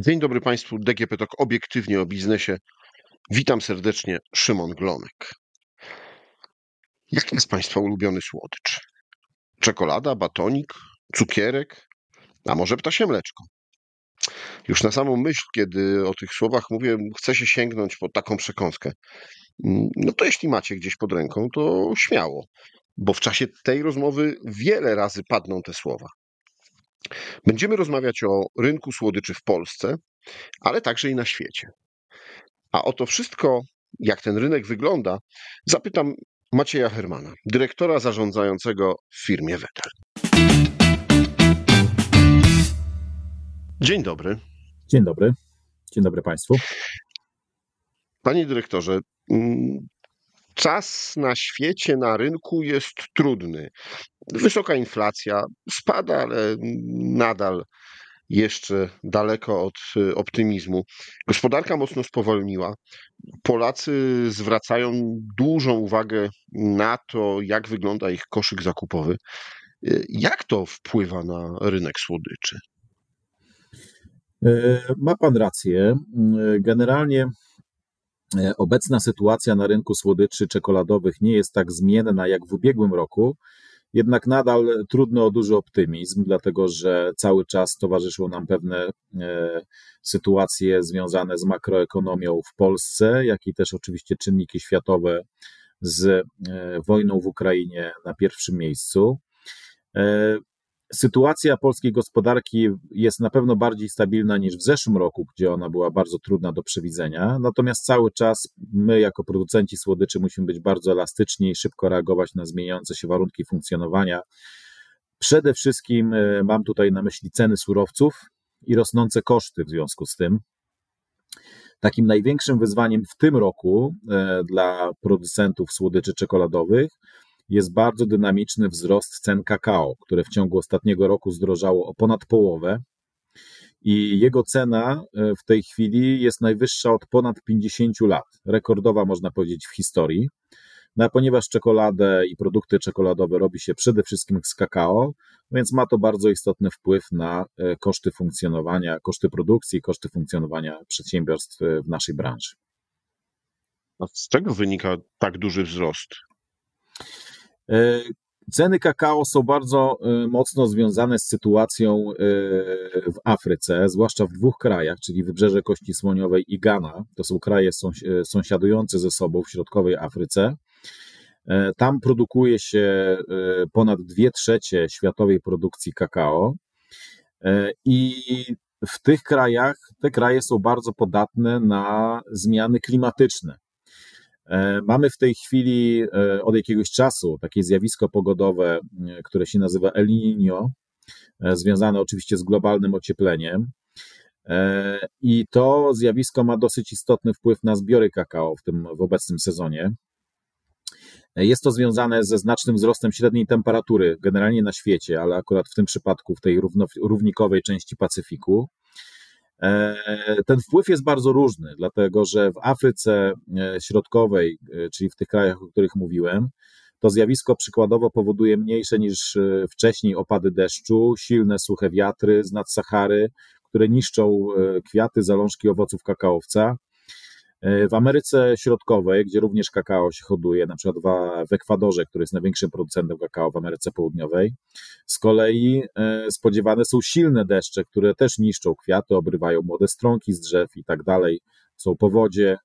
Dzień dobry Państwu, DGP TOK obiektywnie o biznesie. Witam serdecznie, Szymon Glonek. Jaki jest Państwa ulubiony słodycz? Czekolada, batonik, cukierek, a może ptasie mleczko? Już na samą myśl, kiedy o tych słowach mówię, chce się sięgnąć po taką przekąskę. No to jeśli macie gdzieś pod ręką, to śmiało, bo w czasie tej rozmowy wiele razy padną te słowa. Będziemy rozmawiać o rynku słodyczy w Polsce, ale także i na świecie. A o to wszystko, jak ten rynek wygląda, zapytam Macieja Hermana, dyrektora zarządzającego w firmie Wetel. Dzień dobry. Dzień dobry. Dzień dobry Państwu. Panie dyrektorze, mm, czas na świecie, na rynku jest trudny. Wysoka inflacja spada, ale nadal jeszcze daleko od y, optymizmu. Gospodarka mocno spowolniła. Polacy zwracają dużą uwagę na to, jak wygląda ich koszyk zakupowy. Y, jak to wpływa na rynek słodyczy? E, ma Pan rację. Generalnie obecna sytuacja na rynku słodyczy czekoladowych nie jest tak zmienna jak w ubiegłym roku, jednak nadal trudno o duży optymizm, dlatego że cały czas towarzyszą nam pewne sytuacje związane z makroekonomią w Polsce, jak i też oczywiście czynniki światowe z wojną w Ukrainie na pierwszym miejscu. Sytuacja polskiej gospodarki jest na pewno bardziej stabilna niż w zeszłym roku, gdzie ona była bardzo trudna do przewidzenia. Natomiast cały czas my, jako producenci słodyczy, musimy być bardzo elastyczni i szybko reagować na zmieniające się warunki funkcjonowania. Przede wszystkim e, mam tutaj na myśli ceny surowców i rosnące koszty w związku z tym. Takim największym wyzwaniem w tym roku e, dla producentów słodyczy czekoladowych jest bardzo dynamiczny wzrost cen kakao, które w ciągu ostatniego roku zdrożało o ponad połowę. I jego cena e, w tej chwili jest najwyższa od ponad 50 lat. Rekordowa, można powiedzieć, w historii. No a ponieważ czekoladę i produkty czekoladowe robi się przede wszystkim z kakao, więc ma to bardzo istotny wpływ na e, koszty funkcjonowania, koszty produkcji, koszty funkcjonowania przedsiębiorstw e, w naszej branży. A z czego wynika tak duży wzrost? E, ceny kakao są bardzo e, mocno związane z sytuacją e, w Afryce, zwłaszcza w dwóch krajach, czyli Wybrzeże Kości Słoniowej i Ghana. To są kraje sąsiadujące ze sobą w środkowej Afryce. Tam produkuje się ponad dwie trzecie światowej produkcji kakao. I w tych krajach, te kraje są bardzo podatne na zmiany klimatyczne. E, mamy w tej chwili e, od jakiegoś czasu takie zjawisko pogodowe, e, które się nazywa El Niño, związane oczywiście z globalnym ociepleniem. I to zjawisko ma dosyć istotny wpływ na zbiory kakao w tym w obecnym sezonie. Jest to związane ze znacznym wzrostem średniej temperatury generalnie na świecie, ale akurat w tym przypadku w tej równikowej części Pacyfiku. E, ten wpływ jest bardzo różny, dlatego że w Afryce e, Środkowej, e, czyli w tych krajach, o których mówiłem, to zjawisko przykładowo powoduje mniejsze niż wcześniej opady deszczu, silne suche wiatry z nad Sahary, które niszczą kwiaty, zalążki owoców kakaowca. W Ameryce Środkowej, gdzie również kakao się hoduje, na przykład w Ekwadorze, który jest największym producentem kakao w Ameryce Południowej, z kolei e, spodziewane są silne deszcze, które też niszczą kwiaty, obrywają młode stronki z drzew i tak dalej, są powodzie.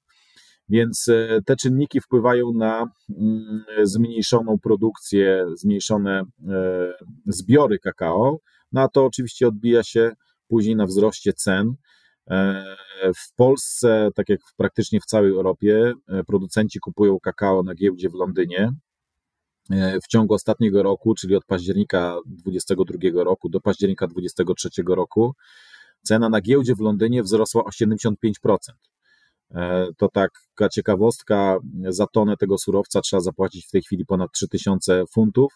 Więc e, te czynniki wpływają na mm, zmniejszoną produkcję, zmniejszone e, zbiory kakao, no a to oczywiście odbija się później na wzroście cen. W Polsce, tak jak praktycznie w całej Europie, producenci kupują kakao na giełdzie w Londynie. W ciągu ostatniego roku, czyli od października 2022 roku do października 2023 roku, cena na giełdzie w Londynie wzrosła o 75%. To taka ciekawostka, za tonę tego surowca trzeba zapłacić w tej chwili ponad 3000 funtów,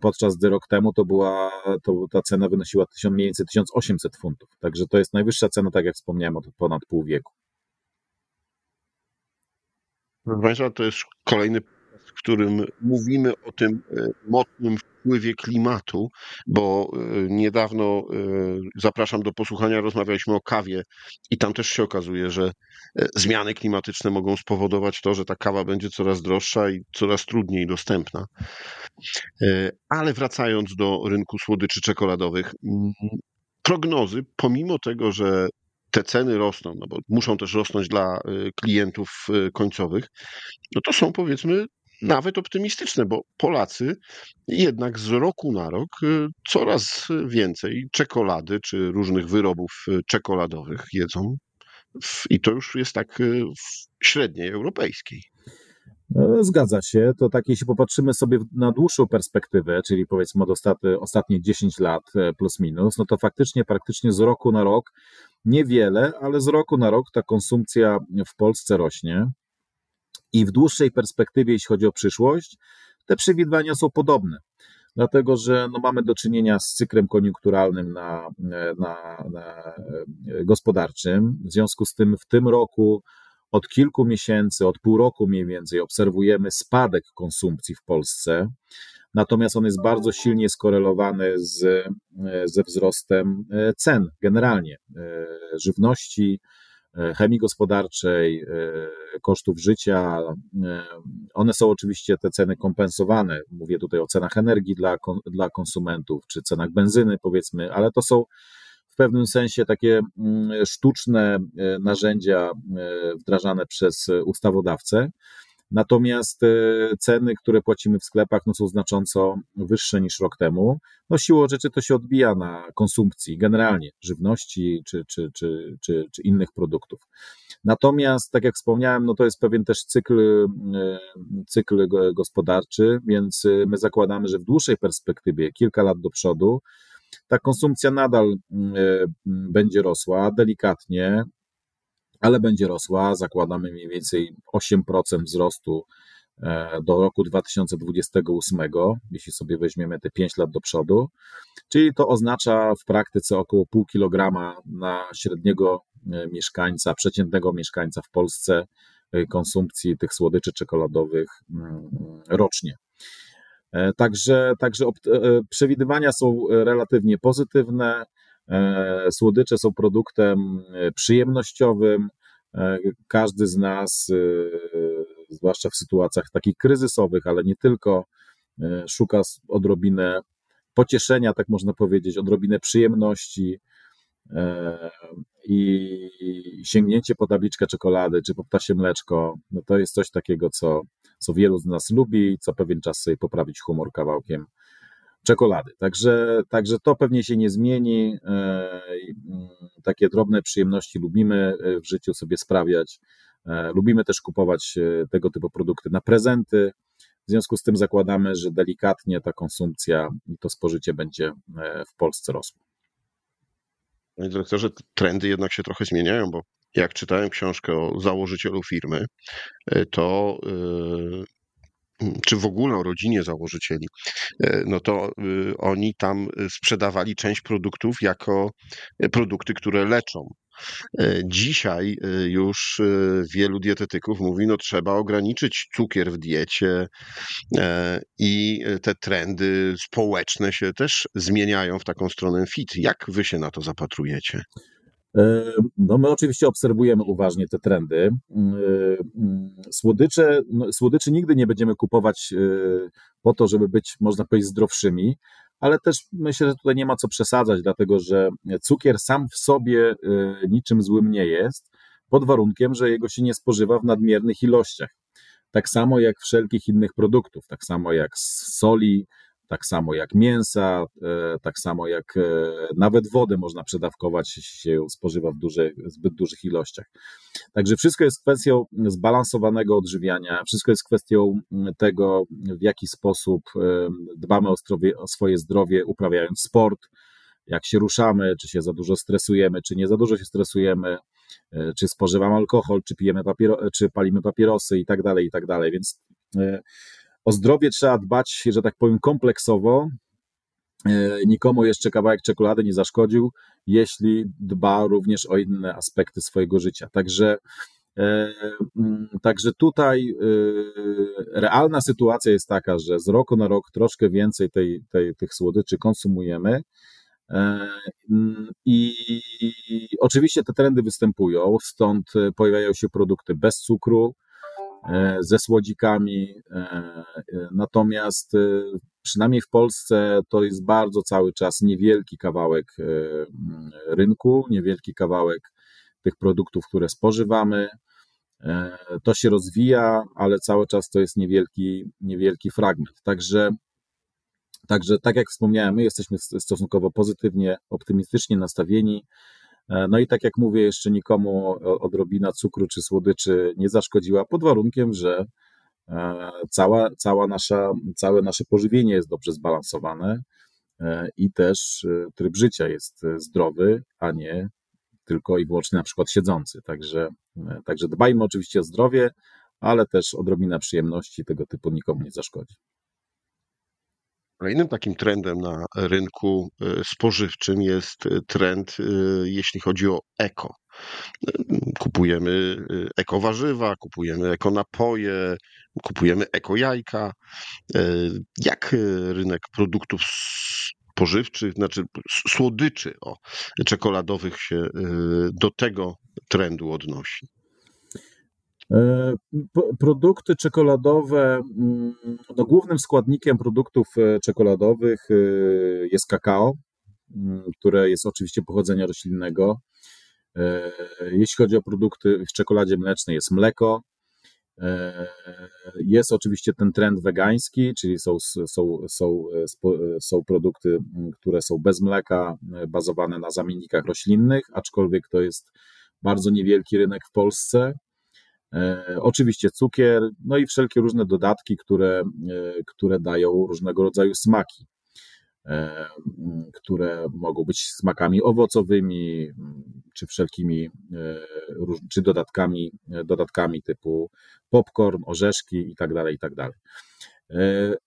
podczas gdy rok temu to była, to ta cena wynosiła mniej więcej 1800 funtów. Także to jest najwyższa cena, tak jak wspomniałem, od ponad pół wieku. Proszę Państwa, to jest kolejny w którym mówimy o tym e, mocnym wpływie klimatu, bo e, niedawno zapraszam do posłuchania, rozmawialiśmy o kawie i tam też się okazuje, że zmiany klimatyczne mogą spowodować to, że ta kawa będzie coraz droższa i coraz trudniej dostępna. Ale wracając do rynku słodyczy czekoladowych, prognozy, pomimo tego, że te ceny rosną, no bo muszą też rosnąć dla klientów końcowych, no to są powiedzmy nawet optymistyczne, bo Polacy jednak z roku na rok y, coraz więcej czekolady czy różnych wyrobów czekoladowych jedzą. I to już jest tak w średniej europejskiej. No, zgadza się. To tak, jeśli popatrzymy sobie na dłuższą perspektywę, czyli powiedzmy od ostatnie, ostatnie 10 lat e, plus minus, no to faktycznie praktycznie z roku na rok niewiele, ale z roku na rok ta konsumpcja w Polsce rośnie. I w dłuższej perspektywie, jeśli chodzi o przyszłość, te przewidywania są podobne. Dlatego, że no mamy do czynienia z cyklem koniunkturalnym na, na, na e, gospodarczym. W związku z tym w tym roku od kilku miesięcy, od pół roku mniej więcej, obserwujemy spadek konsumpcji w Polsce, natomiast on jest bardzo silnie skorelowany z, ze wzrostem e, cen generalnie e, żywności, e, chemii gospodarczej, kosztów życia. One są oczywiście te ceny kompensowane. Mówię tutaj o cenach energii dla, dla konsumentów, czy cenach benzyny, powiedzmy, ale to są w pewnym sensie takie mm, sztuczne e, narzędzia e, wdrażane przez ustawodawcę. Natomiast e, ceny, które płacimy w sklepach, no są znacząco wyższe niż rok temu. No siłą rzeczy to się odbija na konsumpcji generalnie żywności czy, czy, czy, czy, czy innych produktów. Natomiast, tak jak wspomniałem, no to jest pewien też cykl, cykl gospodarczy, więc my zakładamy, że w dłuższej perspektywie, kilka lat do przodu, ta konsumpcja nadal e, będzie rosła delikatnie, ale będzie rosła. Zakładamy mniej więcej 8% wzrostu e, do roku 2028, jeśli sobie weźmiemy te 5 lat do przodu. Czyli to oznacza w praktyce około pół kilograma na średniego e, mieszkańca, przeciętnego mieszkańca w Polsce konsumpcji tych słodyczy czekoladowych mm, rocznie. E, także, także e, przewidywania są relatywnie pozytywne. E, słodycze są produktem przyjemnościowym. Każdy z nas, zwłaszcza w sytuacjach takich kryzysowych, ale nie tylko, szuka odrobinę pocieszenia, tak można powiedzieć, odrobinę przyjemności i sięgnięcie po tabliczkę czekolady czy po ptasie mleczko, no to jest coś takiego, co co wielu z nas lubi, co pewien czas sobie poprawić humor kawałkiem czekolady. Także, także to pewnie się nie zmieni. E, mm, takie drobne przyjemności lubimy e, w życiu sobie sprawiać. E, lubimy też kupować tego typu produkty na prezenty. W związku z tym zakładamy, że delikatnie ta konsumpcja i to spożycie będzie w Polsce rosło. Panie dyrektorze, trendy jednak się trochę zmieniają, bo jak czytałem książkę o założycielu firmy, to czy w ogóle o rodzinie założycieli, e, no to oni tam sprzedawali część produktów jako produkty, które leczą. Dzisiaj już wielu dietetyków mówi, no trzeba ograniczyć cukier w diecie i te trendy społeczne się też zmieniają w taką stronę fit. Jak wy się na to zapatrujecie? No my oczywiście obserwujemy uważnie te trendy. Słodycze, no, słodyczy nigdy nie będziemy kupować e, po to, żeby być, można powiedzieć, zdrowszymi, ale też myślę, że tutaj nie ma co przesadzać, dlatego że cukier sam w sobie niczym złym nie jest, pod warunkiem, że jego się nie spożywa w nadmiernych ilościach. Tak samo jak wszelkich innych produktów, tak samo jak soli, tak samo jak mięsa, e, tak samo jak e, nawet wodę można przedawkować, jeśli się ją spożywa w duży, zbyt dużych ilościach. Także wszystko jest kwestią zbalansowanego odżywiania, wszystko jest kwestią tego, w jaki sposób e, dbamy o, zdrowie, o swoje zdrowie, uprawiając sport, jak się ruszamy, czy się za dużo stresujemy, czy nie za dużo się stresujemy, czy spożywamy alkohol, czy pijemy papiero, czy palimy papierosy i tak dalej, i tak dalej. Więc o zdrowie trzeba dbać, że tak powiem, kompleksowo. E, nikomu jeszcze kawałek czekolady nie zaszkodził, jeśli dba również o inne aspekty swojego życia. Także Mm, także tutaj realna sytuacja jest taka, że z roku na rok troszkę więcej tej, tej, tych słodyczy konsumujemy. I oczywiście te trendy występują, stąd pojawiają się produkty bez cukru, E, ze słodzikami. E, e, natomiast przynajmniej w Polsce to jest bardzo cały czas niewielki kawałek rynku, niewielki kawałek tych produktów, które spożywamy. To się rozwija, ale cały czas to jest niewielki, niewielki fragment. Także, także, tak jak wspomniałem, my jesteśmy stosunkowo pozytywnie, optymistycznie nastawieni. E, no i tak jak mówię, jeszcze nikomu odrobina cukru czy słodyczy nie zaszkodziła, pod warunkiem, że e, cała, cała nasza, całe nasze pożywienie jest dobrze zbalansowane e, i też tryb życia jest zdrowy, a nie tylko i wyłącznie na przykład siedzący. Także, także dbajmy oczywiście o zdrowie, ale też odrobina przyjemności tego typu nikomu nie zaszkodzi. Kolejnym takim trendem na rynku e, spożywczym jest e, trend, e, jeśli chodzi o eko. Kupujemy eko warzywa, kupujemy eko napoje, kupujemy eko jajka. Jak rynek produktów spożywczych, znaczy słodyczy o, czekoladowych się do tego trendu odnosi? E, produkty czekoladowe, mm, no głównym składnikiem produktów e, czekoladowych e, jest kakao, mm, które jest oczywiście pochodzenia roślinnego. Jeśli chodzi o produkty w czekoladzie mlecznej, jest mleko. Jest oczywiście ten trend wegański, czyli są, są, są, są produkty, które są bez mleka, bazowane na zamiennikach roślinnych, aczkolwiek to jest bardzo niewielki rynek w Polsce. E, oczywiście cukier, no i wszelkie różne dodatki, które, e, które dają różnego rodzaju smaki, e, które mogą być smakami owocowymi, czy wszelkimi, czy dodatkami, dodatkami typu popcorn, orzeszki itd., tak itd. Tak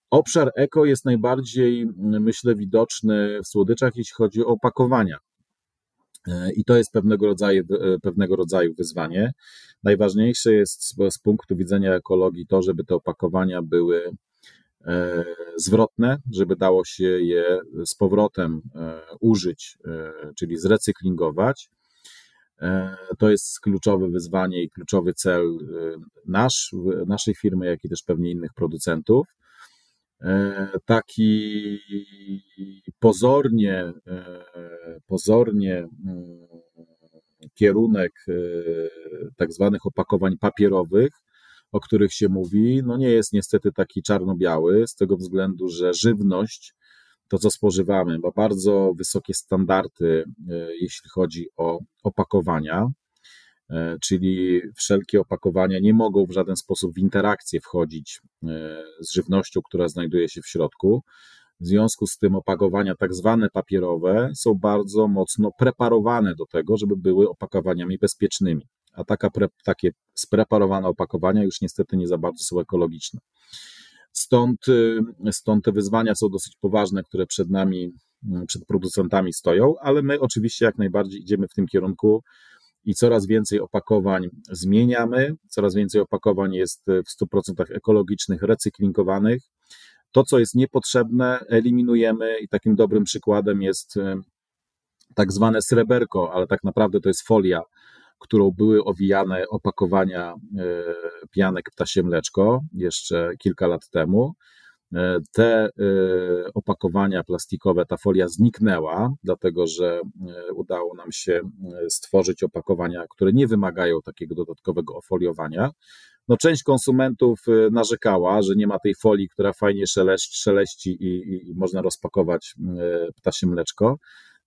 obszar eko jest najbardziej, myślę, widoczny w słodyczach, jeśli chodzi o opakowania. I to jest pewnego rodzaju, pewnego rodzaju wyzwanie. Najważniejsze jest z, z punktu widzenia ekologii to, żeby te opakowania były e, zwrotne, żeby dało się je z powrotem e, użyć, e, czyli zrecyklingować. To jest kluczowe wyzwanie i kluczowy cel nasz, naszej firmy, jak i też pewnie innych producentów. Taki pozornie, pozornie mm, kierunek e, tak zwanych opakowań papierowych, o których się mówi, no nie jest niestety taki czarno-biały, z tego względu, że żywność, to co spożywamy, ma bardzo wysokie standardy, e, jeśli chodzi o opakowania, e, czyli wszelkie opakowania nie mogą w żaden sposób w interakcję wchodzić z żywnością, która znajduje się w środku. W związku z tym opakowania tak zwane papierowe są bardzo mocno preparowane do tego, żeby były opakowaniami bezpiecznymi. A taka pre, takie spreparowane opakowania już niestety nie za bardzo są ekologiczne. Stąd, y, stąd te wyzwania są dosyć poważne, które przed nami, y, przed producentami stoją, ale my oczywiście jak najbardziej idziemy w tym kierunku i coraz więcej opakowań zmieniamy, coraz więcej opakowań jest w 100% ekologicznych, recyklingowanych. To, co jest niepotrzebne, eliminujemy i takim dobrym przykładem jest e, tak zwane sreberko, ale tak naprawdę to jest folia, którą były owijane opakowania e, pianek ptasie mleczko jeszcze kilka lat temu. E, te opakowania plastikowe, ta folia zniknęła, dlatego że udało nam się stworzyć opakowania, które nie wymagają takiego dodatkowego ofoliowania. No, część konsumentów narzekała, że nie ma tej folii, która fajnie szeleści, szeleści i, i można rozpakować ptasie mleczko.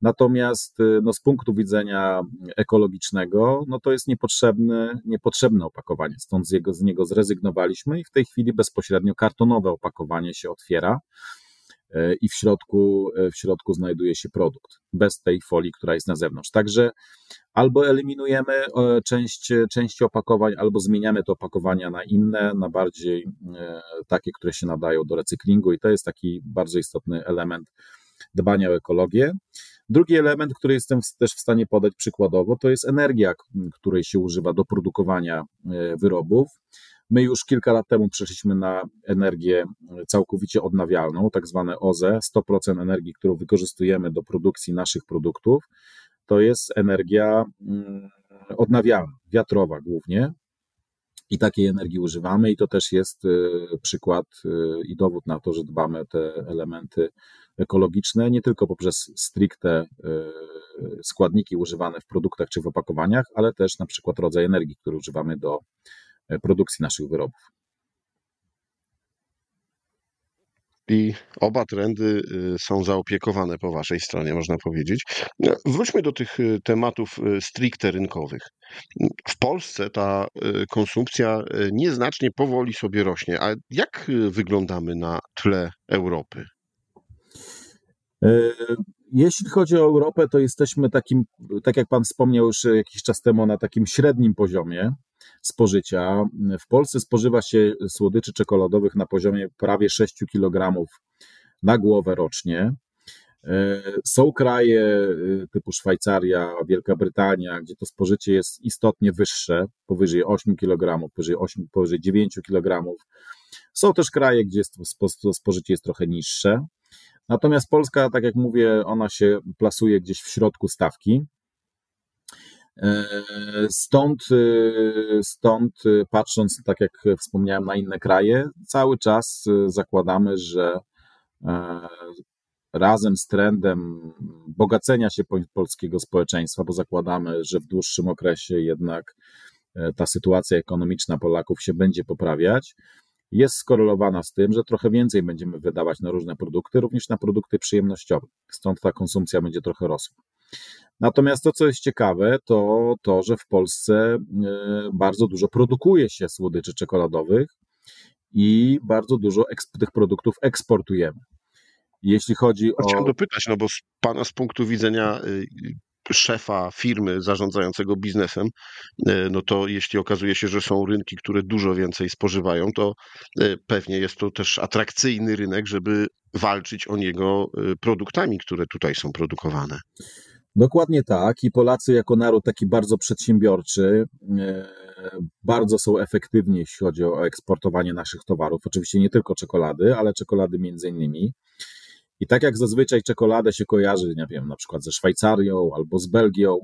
Natomiast y, no, z punktu widzenia ekologicznego, no to jest niepotrzebne, niepotrzebne opakowanie, stąd z, jego, z niego zrezygnowaliśmy i w tej chwili bezpośrednio kartonowe opakowanie się otwiera i w środku, w środku znajduje się produkt, bez tej folii, która jest na zewnątrz. Także albo eliminujemy część, część opakowań, albo zmieniamy te opakowania na inne, na bardziej takie, które się nadają do recyklingu, i to jest taki bardzo istotny element dbania o ekologię. Drugi element, który jestem też w stanie podać przykładowo, to jest energia, której się używa do produkowania wyrobów. My już kilka lat temu przeszliśmy na energię całkowicie odnawialną, tak zwane OZE. 100% energii, którą wykorzystujemy do produkcji naszych produktów, to jest energia mm, odnawialna, wiatrowa głównie. I takiej energii używamy, i to też jest y, przykład i dowód na to, że dbamy o te elementy ekologiczne, nie tylko poprzez stricte y, składniki używane w produktach czy w opakowaniach, ale też na przykład rodzaj energii, który używamy do produkcji naszych wyrobów. I oba trendy y, są zaopiekowane po waszej stronie, można powiedzieć. No, wróćmy do tych y, tematów y, stricte rynkowych. W Polsce ta konsumpcja nieznacznie powoli sobie rośnie. A jak wyglądamy na tle Europy? E, jeśli chodzi o Europę, to jesteśmy takim, tak jak Pan wspomniał już jakiś czas temu, na takim średnim poziomie spożycia. W Polsce spożywa się słodyczy czekoladowych na poziomie prawie 6 kg na głowę rocznie. E, są kraje e, typu Szwajcaria, Wielka Brytania, gdzie to spożycie jest istotnie wyższe, powyżej 8 kg, powyżej, 8, powyżej 9 kg. Są też kraje, gdzie spożycie jest trochę niższe. Natomiast Polska, tak jak mówię, ona się plasuje gdzieś w środku stawki. E, stąd, e, stąd e, patrząc, tak jak wspomniałem, na inne kraje, cały czas zakładamy, że razem z trendem bogacenia się polskiego społeczeństwa, bo zakładamy, że w dłuższym okresie jednak ta sytuacja ekonomiczna Polaków się będzie poprawiać, jest skorelowana z tym, że trochę więcej będziemy wydawać na różne produkty, również na produkty przyjemnościowe. Stąd ta konsumpcja będzie trochę rosła. Natomiast to, co jest ciekawe, to to, że w Polsce e, bardzo dużo produkuje się słodyczy czekoladowych i bardzo dużo tych produktów eksportujemy. Jeśli chodzi o. Chciałem dopytać, no bo z Pana z punktu widzenia y, szefa firmy zarządzającego biznesem, y, no to jeśli okazuje się, że są rynki, które dużo więcej spożywają, to y, pewnie jest to też atrakcyjny rynek, żeby walczyć o niego produktami, które tutaj są produkowane. Dokładnie tak. I Polacy, jako naród taki bardzo przedsiębiorczy, e, bardzo są efektywni, jeśli chodzi o eksportowanie naszych towarów. Oczywiście nie tylko czekolady, ale czekolady między innymi. I tak jak zazwyczaj czekoladę się kojarzy, nie wiem, na przykład ze Szwajcarią albo z Belgią,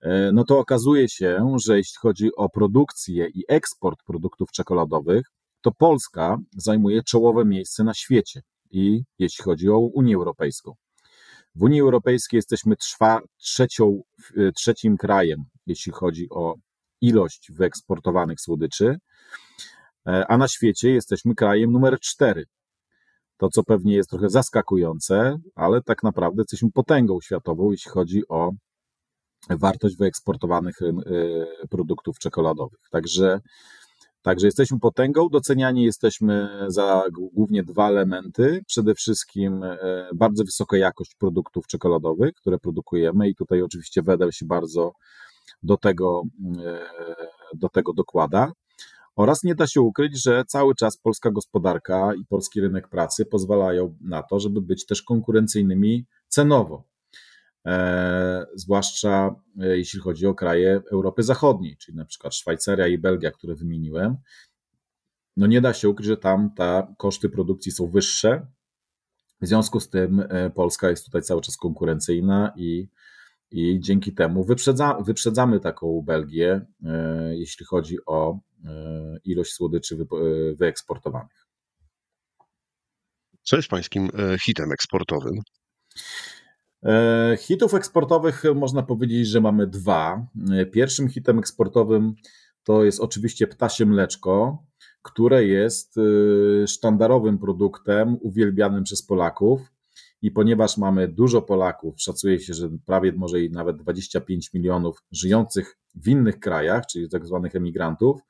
e, no to okazuje się, że jeśli chodzi o produkcję i eksport produktów czekoladowych, to Polska zajmuje czołowe miejsce na świecie i jeśli chodzi o Unię Europejską. W Unii Europejskiej jesteśmy trwa, trzecią, e, trzecim krajem, jeśli chodzi o ilość wyeksportowanych słodyczy, e, a na świecie jesteśmy krajem numer cztery. To, co pewnie jest trochę zaskakujące, ale tak naprawdę jesteśmy potęgą światową, jeśli chodzi o wartość wyeksportowanych e, produktów czekoladowych. Także Także jesteśmy potęgą, doceniani jesteśmy za głównie dwa elementy. Przede wszystkim e, bardzo wysoka jakość produktów czekoladowych, które produkujemy i tutaj oczywiście Wedel się bardzo do tego, e, do tego dokłada. Oraz nie da się ukryć, że cały czas polska gospodarka i polski rynek pracy pozwalają na to, żeby być też konkurencyjnymi cenowo. E, zwłaszcza e, jeśli chodzi o kraje Europy Zachodniej, czyli na przykład Szwajcaria i Belgia, które wymieniłem. No nie da się ukryć, że tam te koszty produkcji są wyższe. W związku z tym e, Polska jest tutaj cały czas konkurencyjna i, i dzięki temu wyprzedza, wyprzedzamy taką Belgię, jeśli chodzi o ilość słodyczy wy, wyeksportowanych. Co jest pańskim hitem eksportowym? E, hitów eksportowych można powiedzieć, że mamy dwa. E, pierwszym hitem eksportowym to jest oczywiście ptasie mleczko, które jest e, sztandarowym produktem uwielbianym przez Polaków. I ponieważ mamy dużo Polaków, szacuje się, że prawie może i nawet 25 milionów żyjących w innych krajach, czyli tak zwanych emigrantów,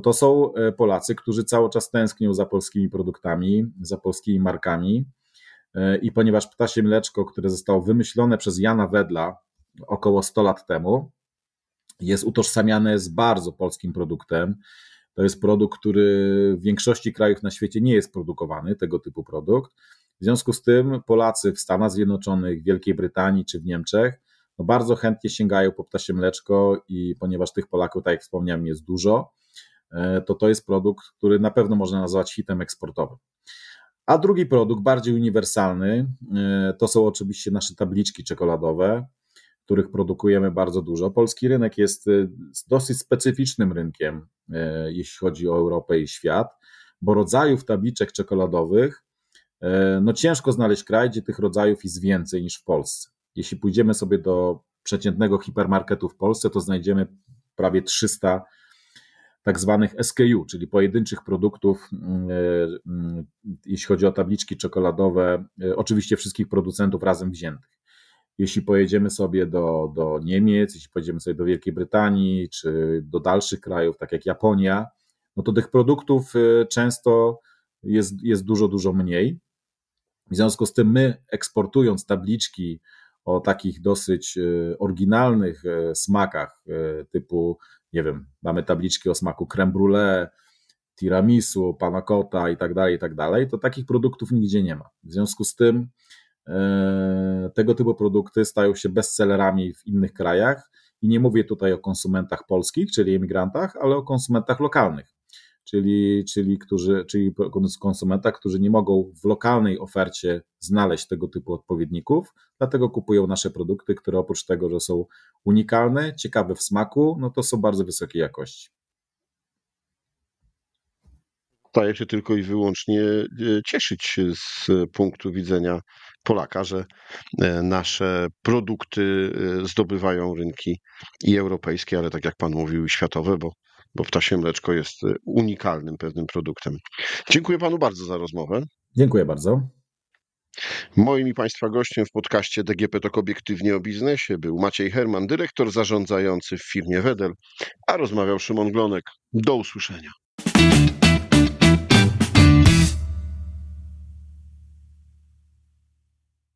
to to są Polacy, którzy cały czas tęsknią za polskimi produktami, za polskimi markami E, I ponieważ ptasie mleczko, które zostało wymyślone przez Jana Wedla około 100 lat temu, jest utożsamiane z bardzo polskim produktem. To jest produkt, który w większości krajów na świecie nie jest produkowany, tego typu produkt. W związku z tym Polacy w Stanach Zjednoczonych, Wielkiej Brytanii czy w Niemczech no bardzo chętnie sięgają po ptasie mleczko i ponieważ tych Polaków, tak jak wspomniałem, jest dużo, e, to to jest produkt, który na pewno można nazwać hitem eksportowym. A drugi produkt, bardziej uniwersalny, e, to są oczywiście nasze tabliczki czekoladowe, których produkujemy bardzo dużo. Polski rynek jest e, dosyć specyficznym rynkiem, jeśli chodzi o Europę i świat, bo rodzajów tabliczek czekoladowych no ciężko znaleźć kraj, gdzie tych rodzajów jest więcej niż w Polsce. Jeśli pójdziemy sobie do przeciętnego hipermarketu w Polsce, to znajdziemy prawie 300 tak zwanych SKU, czyli pojedynczych produktów, mm, e, mm, jeśli chodzi o tabliczki czekoladowe, e, oczywiście wszystkich producentów razem wziętych. Jeśli pojedziemy sobie do, do Niemiec, jeśli pojedziemy sobie do Wielkiej Brytanii, czy do dalszych krajów, tak jak Japonia, no to tych produktów e, często jest, jest dużo, dużo mniej. W związku z tym my eksportując tabliczki o takich dosyć oryginalnych smakach, typu, nie wiem, mamy tabliczki o smaku creme brulee, tiramisu, panna cotta i tak dalej, i tak dalej, to takich produktów nigdzie nie ma. W związku z tym tego typu produkty stają się bestsellerami w innych krajach i nie mówię tutaj o konsumentach polskich, czyli emigrantach, ale o konsumentach lokalnych czyli, czyli, którzy, czyli konsumentach, którzy nie mogą w lokalnej ofercie znaleźć tego typu odpowiedników, dlatego kupują nasze produkty, które oprócz tego, że są unikalne, ciekawe w smaku, no to są bardzo wysokiej jakości. Staje się tylko i wyłącznie e, cieszyć z punktu widzenia Polaka, że e, nasze produkty e, zdobywają rynki i europejskie, ale tak jak Pan mówił, i światowe, bo bo ptasie mleczko jest y, unikalnym pewnym produktem. Dziękuję panu bardzo za rozmowę. Dziękuję bardzo. Moim i Państwa gościem w podcaście DGP Tok Obiektywnie o Biznesie był Maciej Herman, dyrektor zarządzający w firmie Wedel, a rozmawiał Szymon Glonek. Do usłyszenia.